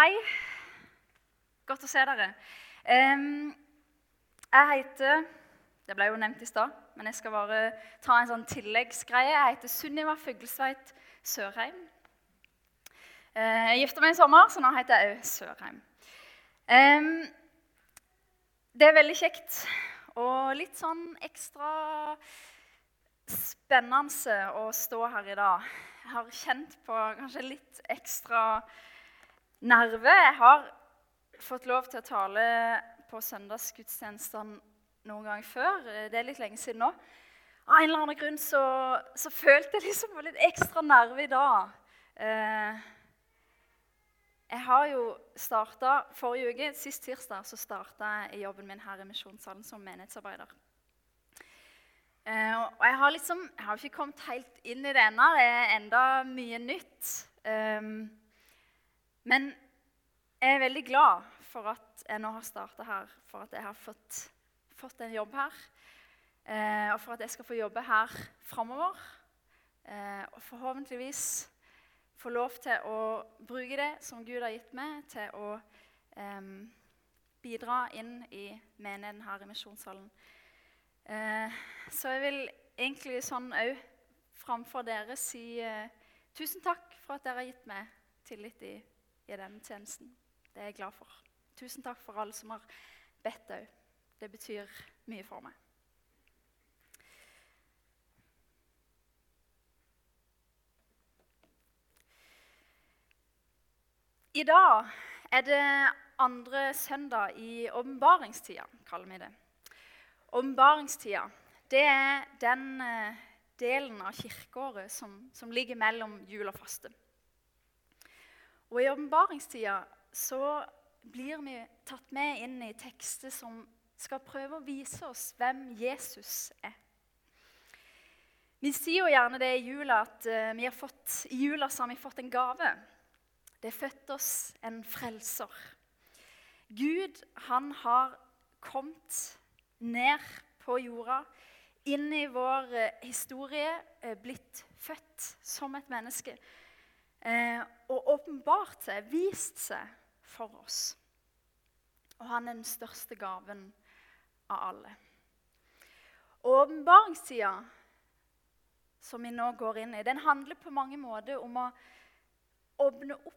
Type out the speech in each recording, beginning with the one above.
Hei. Godt å se dere. Jeg heter Det ble jo nevnt i stad, men jeg skal bare ta en sånn tilleggsgreie. Jeg heter Sunniva Fuglesveit Sørheim. Eh, Jeg gifta meg i sommer, så nå heter jeg òg Sørheim. Det er veldig kjekt og litt sånn ekstra spennende å stå her i dag. Jeg har kjent på kanskje litt ekstra nerve. Jeg har fått lov til å tale på søndagsgudstjenestene noen gang før. Det er litt lenge siden nå. Av en eller annen grunn så, så følte jeg liksom litt ekstra nerve i dag. Eh, jeg har jo starta Forrige uke, sist tirsdag, så starta jeg jobben min her i Misjonssalen som menighetsarbeider. Eh, og jeg har liksom, jeg har ikke kommet helt inn i det ennå. Det er enda mye nytt. Um, men jeg er veldig glad for at jeg nå har starta her, for at jeg har fått, fått en jobb her. Eh, og for at jeg skal få jobbe her framover. Eh, og forhåpentligvis få lov til å bruke det som Gud har gitt meg, til å eh, bidra inn i menigheten her i Misjonssalen. Eh, så jeg vil egentlig sånn òg framfor dere si eh, tusen takk for at dere har gitt meg tillit i, i denne tjenesten. Det er jeg glad for. Tusen takk for alle som har bedt òg. Det betyr mye for meg. I dag er det andre søndag i åpenbaringstida, kaller vi det. Åpenbaringstida er den eh, delen av kirkeåret som, som ligger mellom jul og faste. Og I åpenbaringstida så blir vi tatt med inn i tekster som skal prøve å vise oss hvem Jesus er. Vi sier jo gjerne det i jula at uh, vi har fått, i jula så har vi fått en gave. Det er født oss en frelser. Gud han har kommet ned på jorda, inn i vår eh, historie, eh, blitt født som et menneske. Eh, og åpenbart seg, vist seg for oss. Og han er den største gaven av alle. Og Åpenbaringstida, som vi nå går inn i, den handler på mange måter om å åpne opp,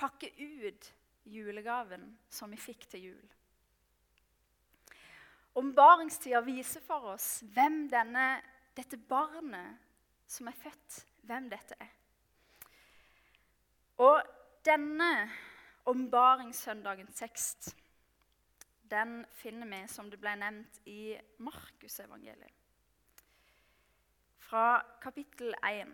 pakke ut julegaven som vi fikk til jul. Åpenbaringstida viser for oss hvem denne, dette barnet som er født, hvem dette er. Og denne åpenbaringssøndagens tekst den finner vi, som det ble nevnt, i Markusevangeliet. Fra kapittel 1.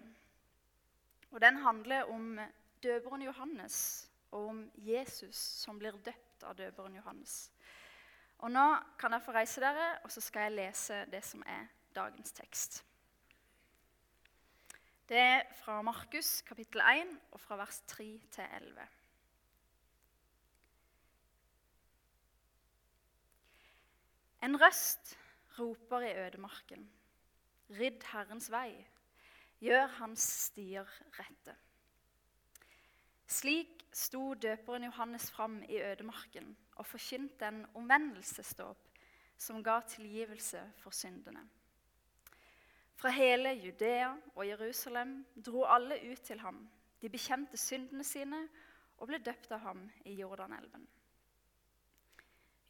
Og den handler om døperen Johannes og om Jesus som blir døpt av døperen Johannes. Og Nå kan dere få reise dere, og så skal jeg lese det som er dagens tekst. Det er fra Markus kapittel 1 og fra vers 3 til 11. En røst roper i ødemarken. Ridd Herrens vei, gjør hans stier rette. Slik sto døperen Johannes fram i ødemarken og forkynte en omvendelsesdåp som ga tilgivelse for syndene. Fra hele Judea og Jerusalem dro alle ut til ham. De bekjente syndene sine og ble døpt av ham i Jordanelven.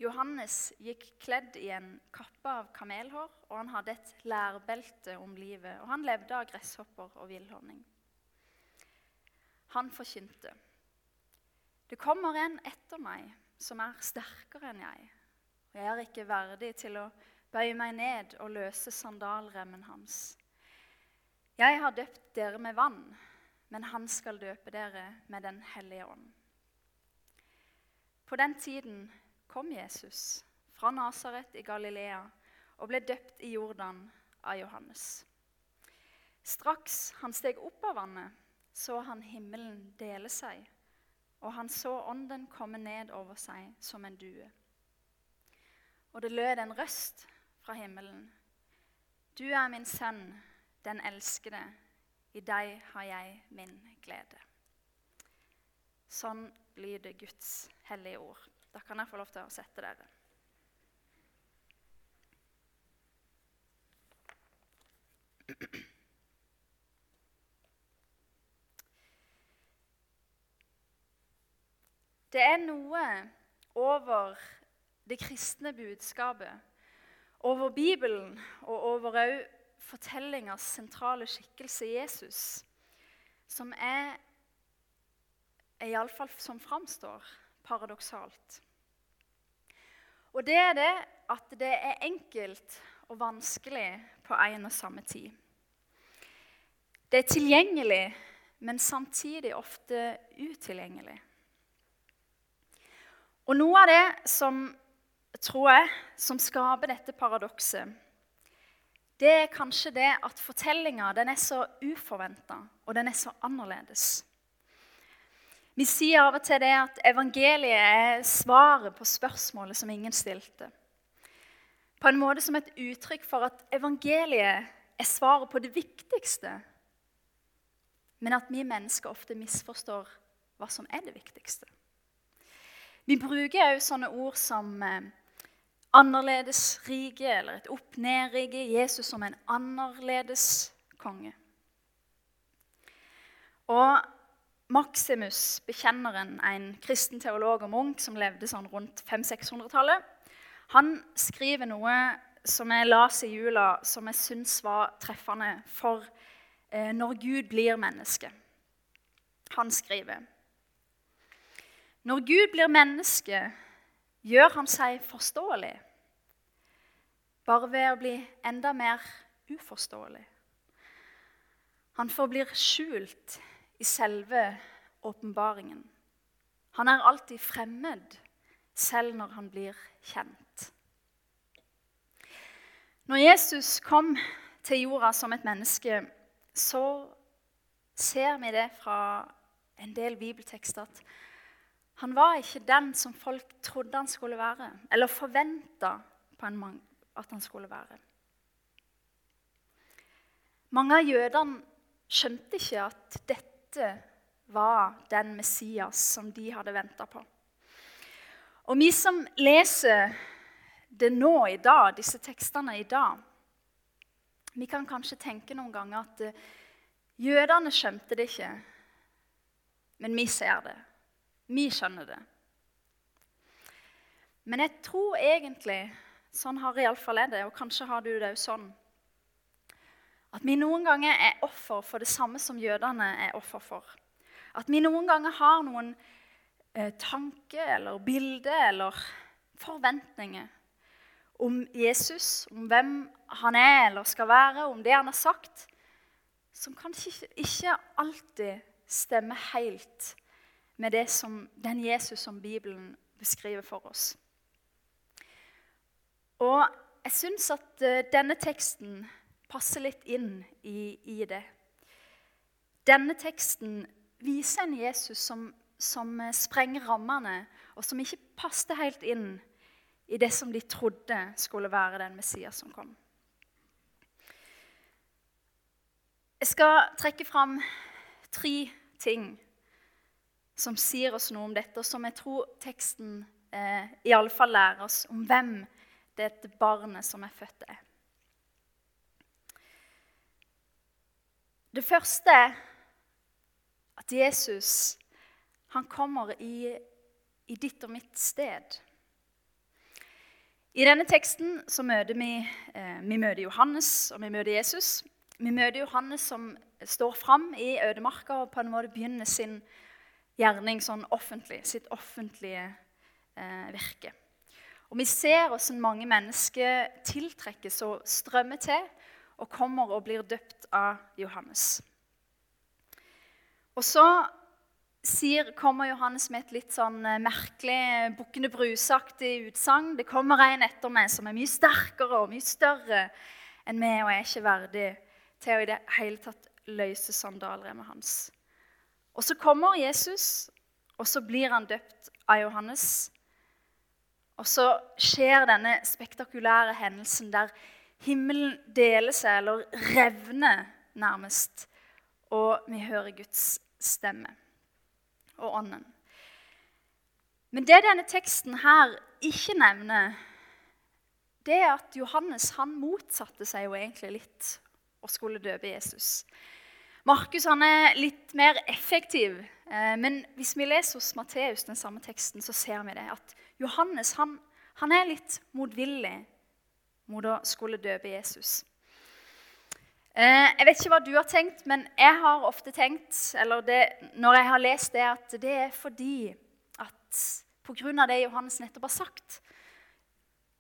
Johannes gikk kledd i en kappe av kamelhår, og han hadde et lærbelte om livet, og han levde av gresshopper og villhonning. Han forkynte. Det kommer en etter meg som er sterkere enn jeg, og jeg er ikke verdig til å bøye meg ned og løse sandalremmen hans. Jeg har døpt dere med vann, men han skal døpe dere med Den hellige ånd. På den tiden kom Jesus fra Nasaret i Galilea og ble døpt i Jordan av Johannes. Straks han steg opp av vannet, så han himmelen dele seg, og han så ånden komme ned over seg som en due. Og det lød en røst fra himmelen. Du er min sønn, den elskede. I deg har jeg min glede. Sånn lyder Guds hellige ord. Da kan jeg få lov til å sette dere. Det er noe over det kristne budskapet, over Bibelen og over òg fortellingas sentrale skikkelse Jesus, som er Iallfall som framstår paradoksalt. Og det er det at det er enkelt og vanskelig på en og samme tid. Det er tilgjengelig, men samtidig ofte utilgjengelig. Og noe av det som tror jeg, som skaper dette paradokset, det er kanskje det at fortellinga er så uforventa, og den er så annerledes. Vi sier av og til det at evangeliet er svaret på spørsmålet som ingen stilte. På en måte som et uttrykk for at evangeliet er svaret på det viktigste, men at vi mennesker ofte misforstår hva som er det viktigste. Vi bruker òg sånne ord som eh, annerledesrike eller et opp-ned-rike. Jesus som en annerledes konge. Og Maximus, bekjenneren, en kristen teolog og munk som levde sånn rundt 500-600-tallet, han skriver noe som jeg leste i jula, som jeg syns var treffende for eh, når Gud blir menneske. Han skriver når Gud blir menneske, gjør han seg forståelig. Bare ved å bli enda mer uforståelig. Han forblir skjult i selve åpenbaringen. Han er alltid fremmed, selv når han blir kjent. Når Jesus kom til jorda som et menneske, så ser vi det fra en del bibeltekster at han var ikke den som folk trodde han skulle være, eller forventa at han skulle være. Mange av jødene skjønte ikke at dette var den Messias som de hadde venta på. Og vi som leser det nå i dag, disse tekstene i dag, vi kan kanskje tenke noen ganger at eh, jødene skjønte det ikke, men vi ser det. Vi skjønner det. Men jeg tror egentlig Sånn har iallfall jeg det, og kanskje har du det òg sånn. At vi noen ganger er offer for det samme som jødene er offer for. At vi noen ganger har noen eh, tanker eller bilder eller forventninger om Jesus, om hvem han er eller skal være, om det han har sagt, som kanskje ikke alltid stemmer helt med som, den Jesus som Bibelen beskriver for oss. Og jeg syns at uh, denne teksten passer litt inn i, i, det. Denne teksten viser en Jesus som, som uh, sprenger rammene, og som ikke passet helt inn i det som de trodde skulle være den Messias som kom. Jeg skal trekke fram tre ting som sier oss noe om dette, og som jeg tror teksten eh, i alle fall lærer oss om hvem dette barnet som er født, er. Det første at Jesus han kommer i, i ditt og mitt sted. I denne teksten så møter vi, eh, vi møter Johannes og vi møter Jesus. Vi møter Johannes som står fram i ødemarka og på en måte begynner sin gjerning sånn offentlig, sitt offentlige eh, virke. Og Vi ser hvordan mange mennesker tiltrekkes og strømmer til og kommer og blir døpt av Johannes. Og så sier, kommer Johannes med et litt sånn eh, merkelig Bukkene Bruse-aktig utsagn. Det kommer en etter meg som er mye sterkere og mye større enn meg, og jeg er ikke verdig til å i det hele tatt løse sandalremmet hans. Og så kommer Jesus, og så blir han døpt av Johannes. Og så skjer denne spektakulære hendelsen der himmelen deler seg, eller revner nærmest, og vi hører Guds stemme og ånden. Men det denne teksten her ikke nevner, det er at Johannes han motsatte seg jo egentlig litt å skulle døpe Jesus. Markus han er litt mer effektiv. Eh, men hvis vi leser hos Matteus den samme teksten, så ser vi det. At Johannes han, han er litt motvillig mot å skulle døpe Jesus. Eh, jeg vet ikke hva du har tenkt, men jeg har ofte tenkt eller det, når jeg har lest det, at det er fordi at pga. det Johannes nettopp har sagt,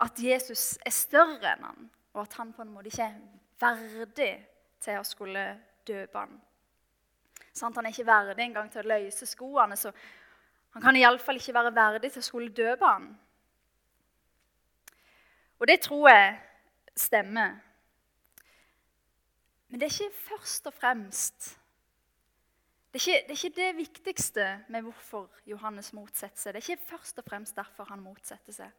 at Jesus er større enn han, og at han på en måte ikke er verdig til å skulle døpe han. Sånn, han er ikke verdig engang til å løse skoene, så han kan iallfall ikke være verdig til å skulle døpe han. Og det tror jeg stemmer. Men det er ikke først og fremst det er, ikke, det er, ikke, det viktigste med hvorfor Johannes motsetter seg. Det er ikke først og fremst derfor han motsetter seg.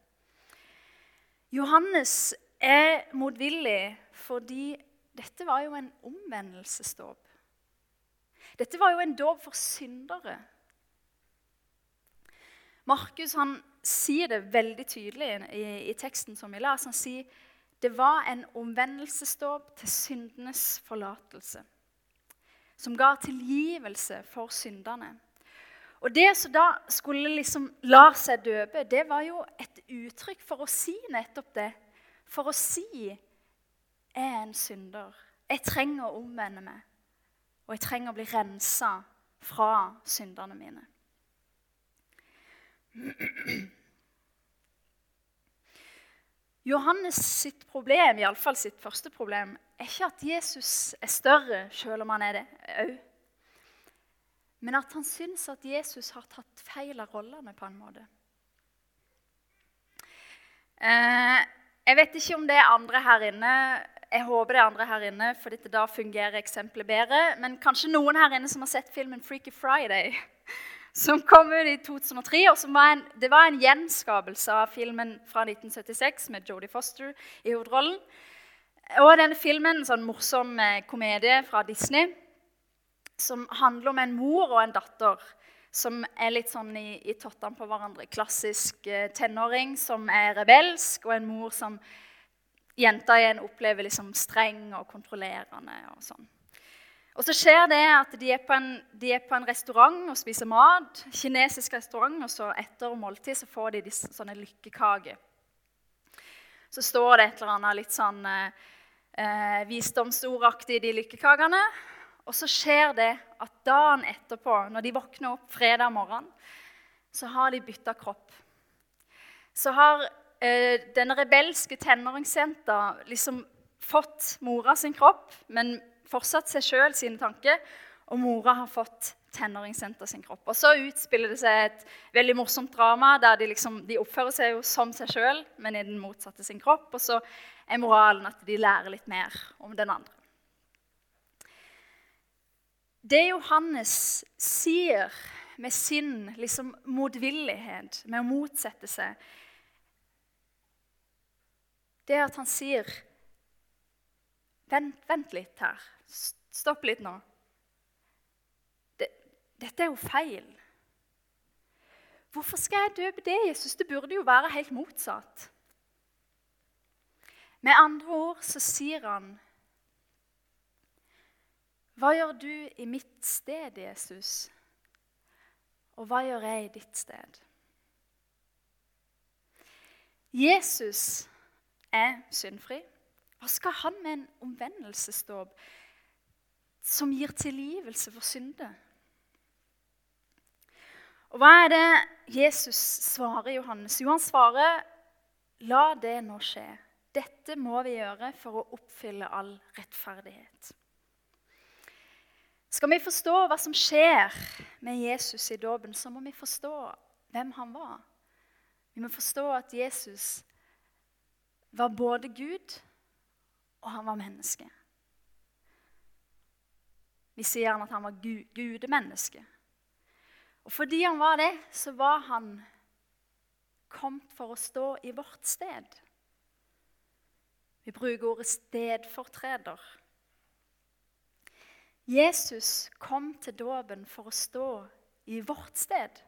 Johannes er motvillig fordi dette var jo en omvendelsesdåp. Dette var jo en dåp for syndere. Markus han sier det veldig tydelig i, i teksten som vi leser. Han sier det var en omvendelsesdåp til syndenes forlatelse. Som ga tilgivelse for synderne. Og det som da skulle liksom la seg døpe, det var jo et uttrykk for å si nettopp det. For å si 'jeg er en synder'. Jeg trenger å omvende meg. Og jeg trenger å bli rensa fra syndene mine. Johannes sitt problem, iallfall sitt første problem, er ikke at Jesus er større, selv om han er det òg. Men at han syns at Jesus har tatt feil av rollene på en måte. Eh, jeg vet ikke om det er andre her inne. Jeg håper det er andre her inne, for da fungerer eksempelet bedre. Men kanskje noen her inne som har sett filmen 'Freaky Friday', som kom ut i 2003. og var en, Det var en gjenskapelse av filmen fra 1976 med Jodie Foster i hovedrollen. Og denne filmen, en sånn morsom eh, komedie fra Disney som handler om en mor og en datter som er litt sånn i, i tottene på hverandre. Klassisk eh, tenåring som er rebelsk, og en mor som jenta igjen opplever liksom streng og kontrollerende. og sånn. Og så skjer det at de er, en, de er, på en, restaurant og spiser mat. Kinesisk restaurant, og så etter måltid så får de disse, sånne lykkekaker. Så står det et eller annet litt sånn eh, eh visdomsordaktig i de lykkekakene. Og så skjer det at dagen etterpå, når de våkner opp fredag morgen, så har de bytta kropp. Så har eh, denne rebelske tenåringsjenta liksom fått mora sin kropp, men fortsatt seg sjøl sine tanker. Og mora har fått tenåringsjenta sin kropp. Og så utspiller det seg et veldig morsomt drama der de, liksom, de oppfører seg jo som seg sjøl, men i den motsatte sin kropp. Og så er moralen at de lærer litt mer om den andre. Det Johannes sier med sin liksom, motvillighet, med å motsette seg, det er at han sier Vent, vent litt her. Stopp litt nå. Det, dette er jo feil. Hvorfor skal jeg døpe det, Jesus? Det burde jo være helt motsatt. Med andre ord så sier han hva gjør du i mitt sted, Jesus? Og hva gjør jeg i ditt sted? Jesus er syndfri. Hva skal han med en omvendelsesdåp som gir tilgivelse for synder? Og hva er det Jesus svarer Johannes? Jo, han svarer, 'La det nå skje.' Dette må vi gjøre for å oppfylle all rettferdighet. Skal vi forstå hva som skjer med Jesus i dåpen, så må vi forstå hvem han var. Vi må forstå at Jesus var både Gud og han var menneske. Vi sier gjerne at han var gudemenneske. Og fordi han var det, så var han kommet for å stå i vårt sted. Vi bruker ordet stedfortreder. Jesus kom til dåpen for å stå i vårt sted.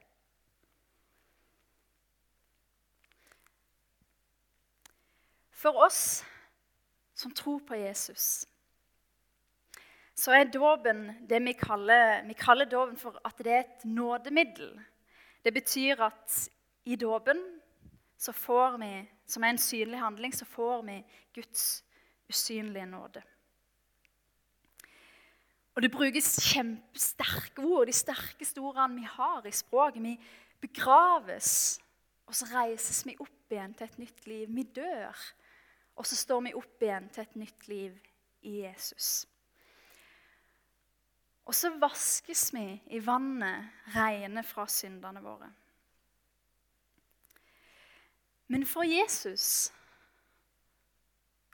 For oss som tror på Jesus, så er dåpen det vi kaller, vi kaller dåpen for at det er et nådemiddel. Det betyr at i dåpen, som er en synlig handling, så får vi Guds usynlige nåde. Og det brukes kjempesterke ord, de sterkeste ordene vi har i språket. Vi begraves, og så reises vi opp igjen til et nytt liv. Vi dør, og så står vi opp igjen til et nytt liv i Jesus. Og så vaskes vi i vannet rene fra syndene våre. Men for Jesus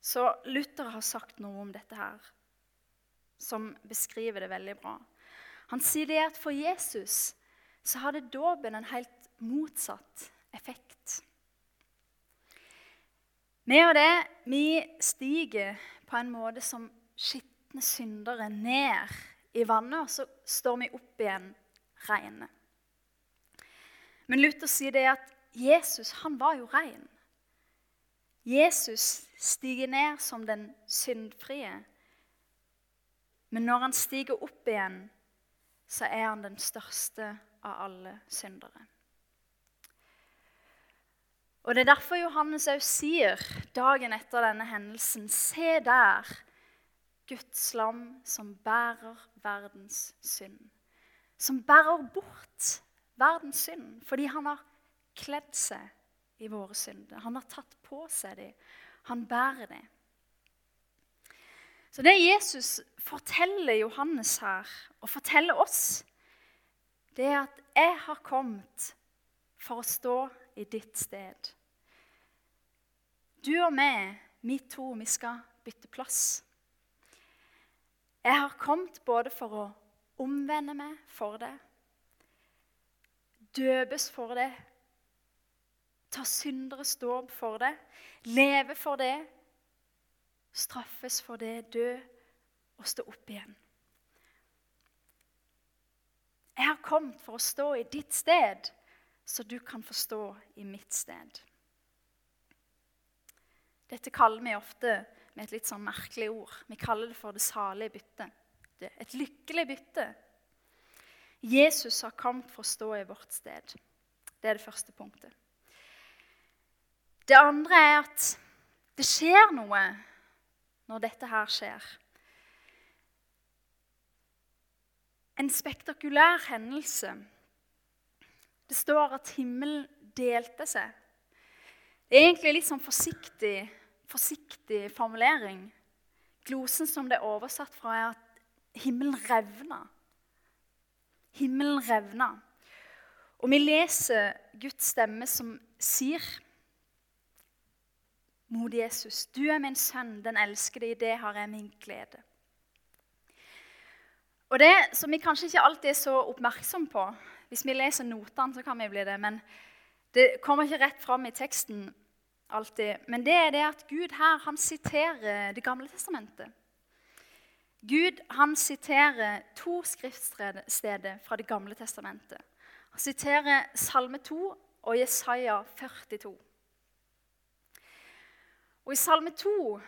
Så Luther har sagt noe om dette her, som beskriver det veldig bra. Han sier det at for Jesus så hadde dåpen en helt motsatt effekt. Vi og det, vi stiger på en måte som skitne syndere ned i vannet, og så står vi opp igjen rene. Men Luther sier det at Jesus han var jo ren. Jesus stiger ned som den syndfrie. Men når han stiger opp igjen, så er han den største av alle syndere. Og Det er derfor Johannes òg sier dagen etter denne hendelsen Se der, Guds lam som bærer verdens synd. Som bærer bort verdens synd fordi han har kledd seg i våre synder. Han har tatt på seg dem. Han bærer dem. Så det Jesus forteller Johannes her, og forteller oss, det er at 'jeg har kommet for å stå i ditt sted'. Du og meg, vi to, vi skal bytte plass. Jeg har kommet både for å omvende meg for det, døpes for det, ta synderes dåp for det, leve for det, straffes for det, dø og stå opp igjen. Jeg har kommet for å stå i ditt sted, så du kan få stå i mitt sted. Dette kaller vi ofte med et litt sånn merkelig ord. Vi kaller det for det salige byttet. Et lykkelig bytte. Jesus har kommet for å stå i vårt sted. Det er det første punktet. Det andre er at det skjer noe når dette her skjer. En spektakulær hendelse. Det står at himmelen delte seg. Det er egentlig litt sånn forsiktig, forsiktig formulering. Glosen som det er oversatt fra, er at himmelen revna. Himmelen revna. Og vi leser Guds stemme som sier mot Jesus. Du er min sønn, den elskede, i det har jeg min glede. Og Det som vi kanskje ikke alltid er så oppmerksom på Hvis vi leser notene, så kan vi bli det. Men det kommer ikke rett fram i teksten alltid. Men det er det at Gud her han siterer Det gamle testamentet. Gud han siterer to skriftsteder fra Det gamle testamentet. Han siterer Salme 2 og Jesaja 42. Og i Salme 2,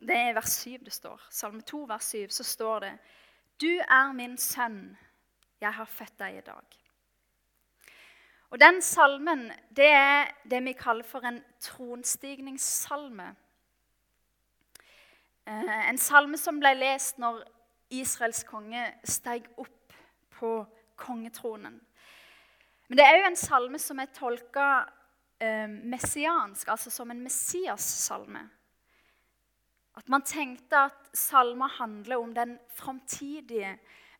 det er vers 7 det står, Salme 2, vers 7, så står det Du er min sønn, jeg har født deg i dag. Og Den salmen det er det vi kaller for en tronstigningssalme. Eh, en salme som ble lest når Israels konge steg opp på kongetronen. Men det er òg en salme som er tolka eh, messiansk, altså som en Messias-salme. At man tenkte at salmer handler om den framtidige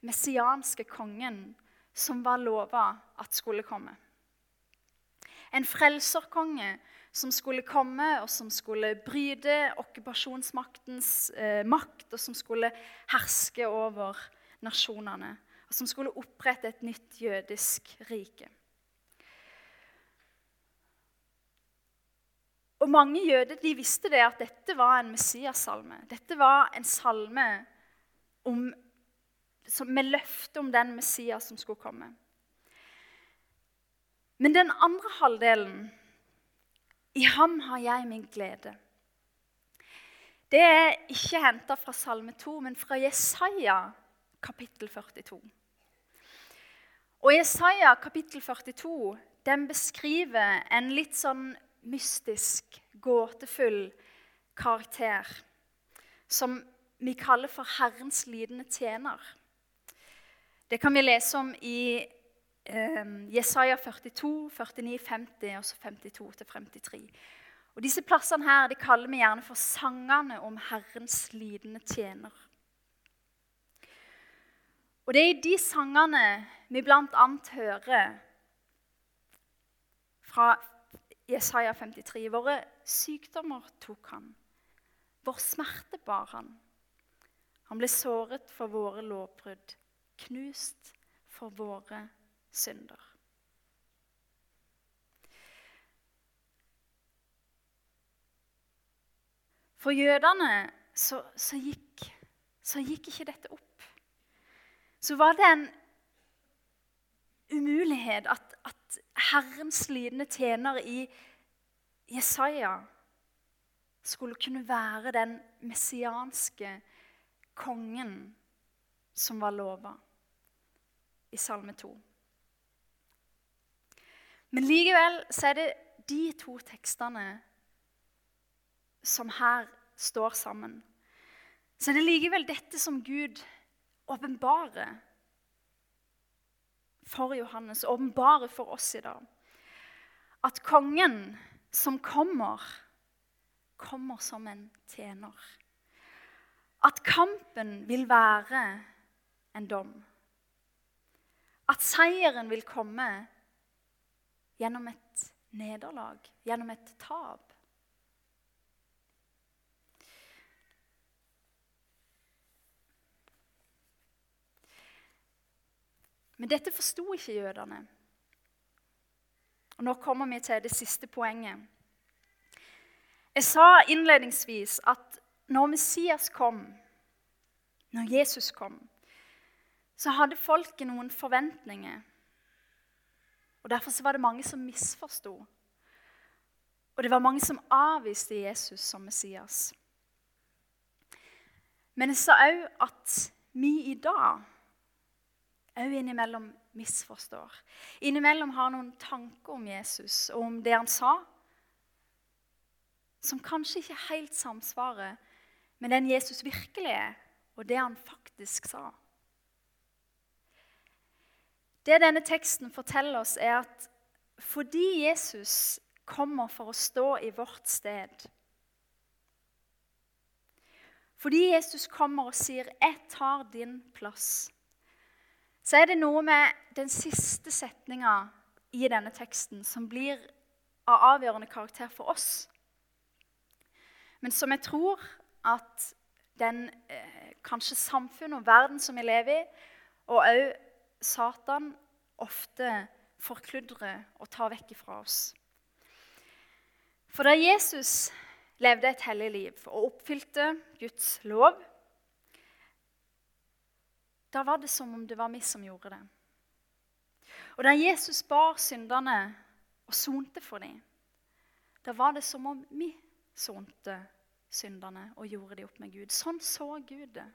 messianske kongen som var lova at skulle komme. En frelserkonge som skulle komme, og som skulle bryte okkupasjonsmaktens eh, makt, og som skulle herske over nasjonene. Og som skulle opprette et nytt jødisk rike. Og mange jøder de visste det at dette var en Messias-salme. Dette var en salme om, med løfte om den Messias som skulle komme. Men den andre halvdelen I ham har jeg min glede. det er ikke henta fra Salme 2, men fra Jesaja kapittel 42. Og Jesaja kapittel 42 den beskriver en litt sånn mystisk, gåtefull karakter som vi kaller for Herrens lidende tjener. Det kan vi lese om i eh, Jesaja 42, 49, 50 og så 52-53. Og Disse plassene her de kaller vi gjerne for sangene om Herrens lidende tjener. Og Det er i de sangene vi bl.a. hører fra Jesaja 53. Våre sykdommer tok han. Vår smerte bar han. Han ble såret for våre lovbrudd, knust for våre synder. For jødene så, så, gikk, så gikk ikke dette opp. Så var det en umulighet at, Herrens lidende tjener i Jesaja skulle kunne være den messianske kongen som var lova i Salme 2. Men likevel så er det de to tekstene som her står sammen. Så det er likevel dette som Gud åpenbarer for Johannes, åpenbarer for oss i dag. At kongen som kommer, kommer som en tjener. At kampen vil være en dom. At seieren vil komme gjennom et nederlag, gjennom et tap. Men dette forsto ikke jødene. Og Nå kommer vi til det siste poenget. Jeg sa innledningsvis at når Messias kom, når Jesus kom, så hadde folket noen forventninger. Og Derfor var det mange som misforsto. Og det var mange som avviste Jesus som Messias. Men jeg sa òg at vi i dag òg innimellom misforstår. Innimellom har noen tanker om Jesus og om det han sa, som kanskje ikke helt samsvarer med den Jesus virkelig er, og det han faktisk sa. Det denne teksten forteller oss, er at fordi Jesus kommer for å stå i vårt sted Fordi Jesus kommer og sier 'Jeg tar din plass', så er det noe med den siste setninga i denne teksten som blir av avgjørende karakter for oss. Men som jeg tror at den eh, kanskje samfunnet og verden som vi lever i, og òg Satan ofte forkludrer og tar vekk fra oss. For da Jesus levde et hellig liv og oppfylte Guds lov, da var det som om det var vi som gjorde det. Og da Jesus bar synderne og sonte for dem, da var det som om vi sonte synderne og gjorde dem opp med Gud. Sånn så Gud det.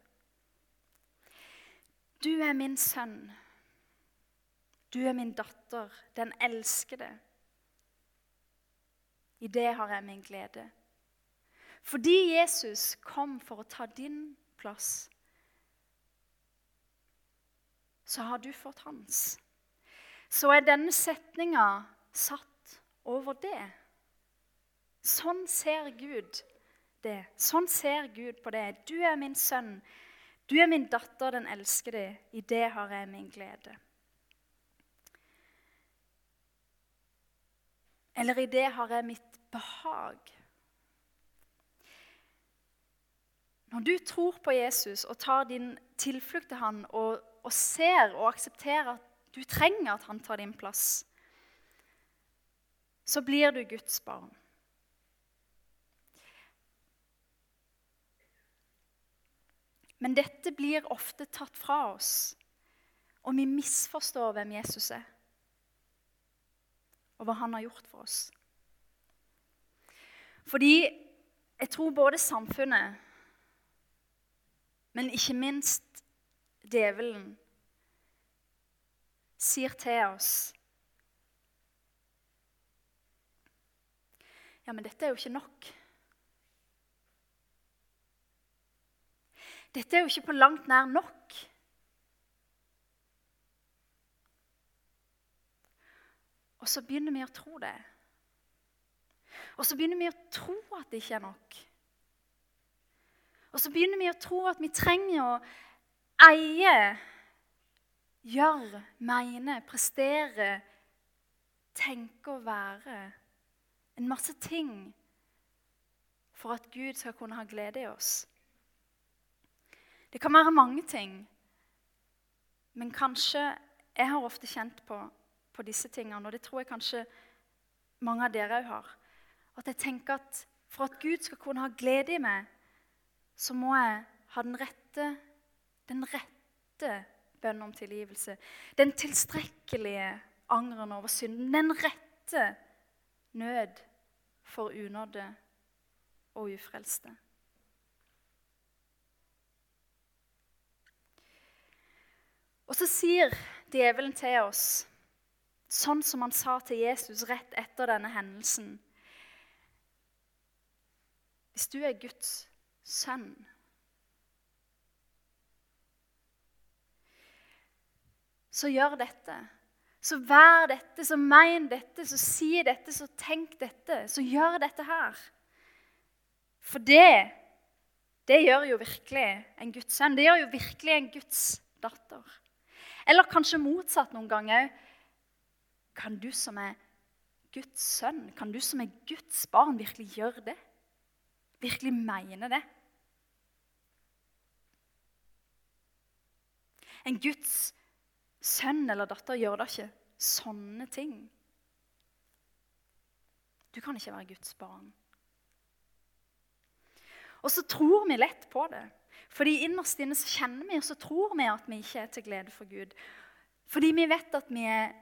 Du er min sønn. Du er min datter, den elskede. I det har jeg min glede. Fordi Jesus kom for å ta din plass så har du fått hans. Så er denne setninga satt over det. Sånn ser Gud det. Sånn ser Gud på det. Du er min sønn. Du er min datter, den elskede. I det har jeg min glede. Eller i det har jeg mitt behag. Når du tror på Jesus og tar din tilflukt til han og og ser og aksepterer at du trenger at han tar din plass, så blir du Guds barn. Men dette blir ofte tatt fra oss, og vi misforstår hvem Jesus er, og hva han har gjort for oss. Fordi jeg tror både samfunnet men ikke minst djevelen, sier til oss Ja, men dette er jo ikke nok. Dette er jo ikke på langt nær nok. Og så begynner vi å tro det. Og så begynner vi å tro at det ikke er nok. Og så begynner vi å tro at vi trenger å eie, gjøre, mene, prestere, tenke og være en masse ting for at Gud skal kunne ha glede i oss. Det kan være mange ting, men kanskje Jeg har ofte kjent på, på disse tingene, og det tror jeg kanskje mange av dere òg har. At jeg tenker at for at Gud skal kunne ha glede i meg, så må jeg ha den rette, den rette bønn om tilgivelse. Den tilstrekkelige angeren over synden. Den rette nød for unådde og ufrelste. Og så sier djevelen til oss, sånn som han sa til Jesus rett etter denne hendelsen Hvis du er Guds sønn Så gjør dette. Så vær dette, så mein dette, så si dette, så tenk dette. Så gjør dette her. For det, det gjør jo virkelig en Guds sønn. Det gjør jo virkelig en Guds datter. Eller kanskje motsatt noen ganger. Kan du som er Guds sønn, kan du som er Guds barn, virkelig gjøre det? Virkelig mene det? En Guds sønn eller datter gjør da ikke sånne ting. Du kan ikke være Guds barn. Og så tror vi lett på det. Fordi innerst inne så kjenner vi og så tror vi at vi ikke er til glede for Gud. Fordi vi vet at vi er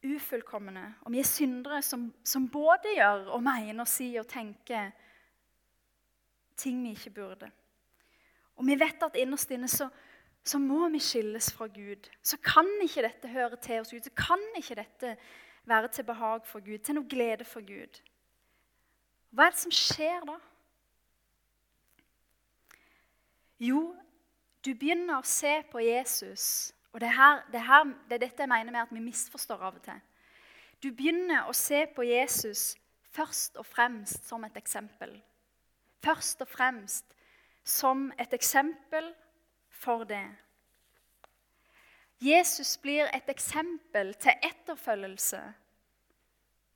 ufullkomne, og vi er syndere som, som både gjør og mener og sier og tenker ting vi ikke burde. Og vi vet at innerst inne så, så må vi skilles fra Gud. Så kan ikke dette høre til oss Gud. Så kan ikke dette være til behag for Gud, til noe glede for Gud. Hva er det som skjer da? Jo, du begynner å se på Jesus. Og det, her, det, her, det er dette jeg mener med at vi misforstår av og til. Du begynner å se på Jesus først og fremst som et eksempel. Først og fremst som et eksempel for det. Jesus blir et eksempel til etterfølgelse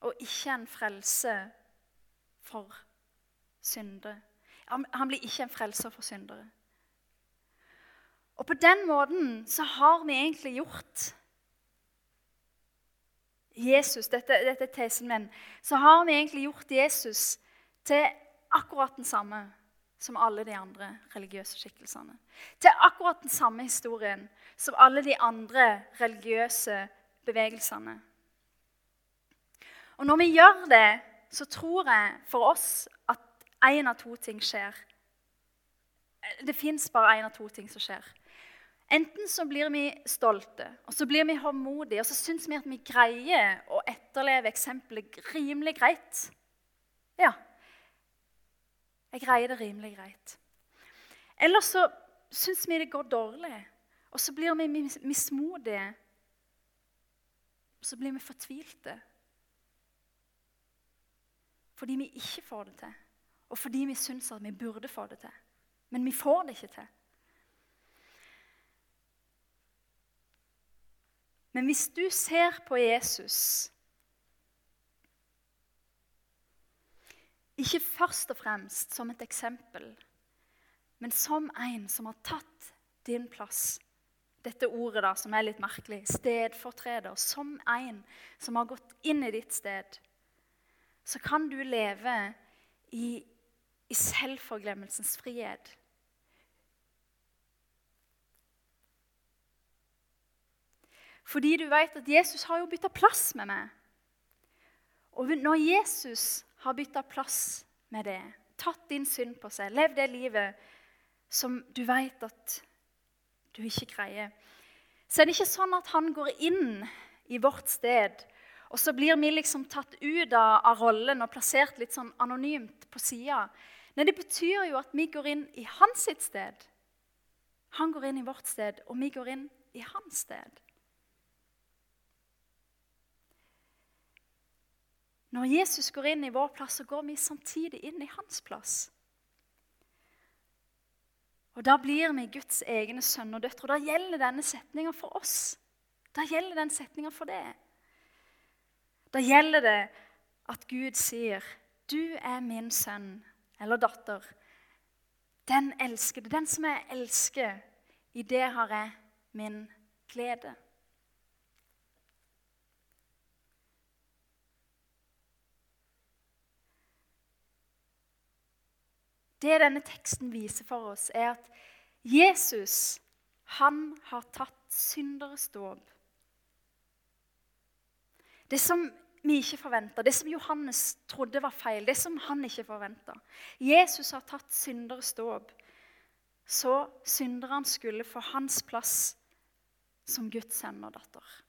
og ikke en frelse for syndere. Han blir ikke en frelser for syndere. Og på den måten så har vi egentlig gjort Jesus, dette, dette er tesen min, så har vi egentlig gjort Jesus til akkurat den samme som alle de andre religiøse skikkelsene. Til akkurat den samme historien som alle de andre religiøse bevegelsene. Og når vi gjør det, så tror jeg for oss at én av to ting skjer. Det fins bare én av to ting som skjer. Enten så blir vi stolte og så blir vi håndmodige og så syns vi at vi greier å etterleve eksempelet rimelig greit. Ja, jeg greier det rimelig greit. Eller så syns vi det går dårlig, og så blir vi mismodige. Og så blir vi fortvilte. Fordi vi ikke får det til, og fordi vi syns at vi burde få det til. Men vi får det ikke til. Men hvis du ser på Jesus ikke først og fremst som et eksempel, men som en som har tatt din plass Dette ordet da, som er litt merkelig, stedfortreder. Som en som har gått inn i ditt sted. Så kan du leve i, i selvforglemmelsens frihet. Fordi du vet at Jesus har jo bytta plass med meg. Og når Jesus har bytta plass med det, tatt din synd på seg, levd det livet som du vet at du ikke greier, så er det ikke sånn at han går inn i vårt sted, og så blir vi liksom tatt ut av, av rollen og plassert litt sånn anonymt på sida. Nei, det betyr jo at vi går inn i hans sitt sted. Han går inn i vårt sted, og vi går inn i hans sted. Når Jesus går inn i vår plass, så går vi samtidig inn i hans plass. Og Da blir vi Guds egne sønner og døtre. Og da gjelder denne setninga for oss. Da gjelder den setninga for det. Da gjelder det at Gud sier, 'Du er min sønn eller datter'. Den elskede, den som jeg elsker, i det har jeg min glede. Det denne teksten viser for oss, er at Jesus han har tatt synderes dåp. Det som vi ikke forventa, det som Johannes trodde var feil, det som han ikke forventa. Jesus har tatt synderes dåp, så synderne skulle få hans plass som Guds sønn og datter.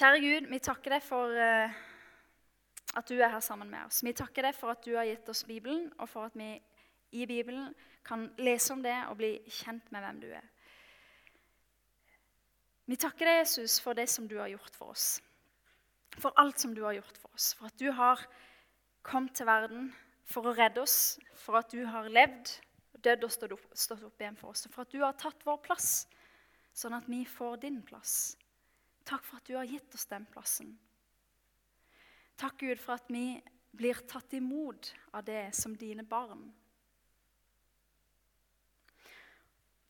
Kjære Gud, vi takker deg for uh, at du er her sammen med oss. Vi takker deg for at du har gitt oss Bibelen, og for at vi i Bibelen kan lese om det og bli kjent med hvem du er. Vi takker deg, Jesus, for det som du har gjort for oss. For alt som du har gjort for oss. For at du har kommet til verden for å redde oss. For at du har levd, dødd og stått opp igjen for oss. For at du har tatt vår plass, sånn at vi får din plass. Takk for at du har gitt oss den plassen. Takk, Gud, for at vi blir tatt imot av det som dine barn.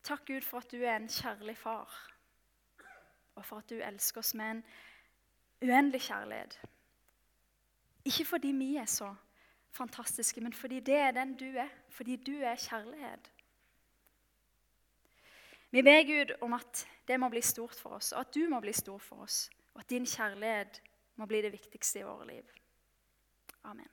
Takk, Gud, for at du er en kjærlig far, og for at du elsker oss med en uendelig kjærlighet. Ikke fordi vi er så fantastiske, men fordi det er den du er. Fordi du er kjærlighet. Vi ber Gud om at det må bli stort for oss, og at du må bli stor for oss, og at din kjærlighet må bli det viktigste i våre liv. Amen.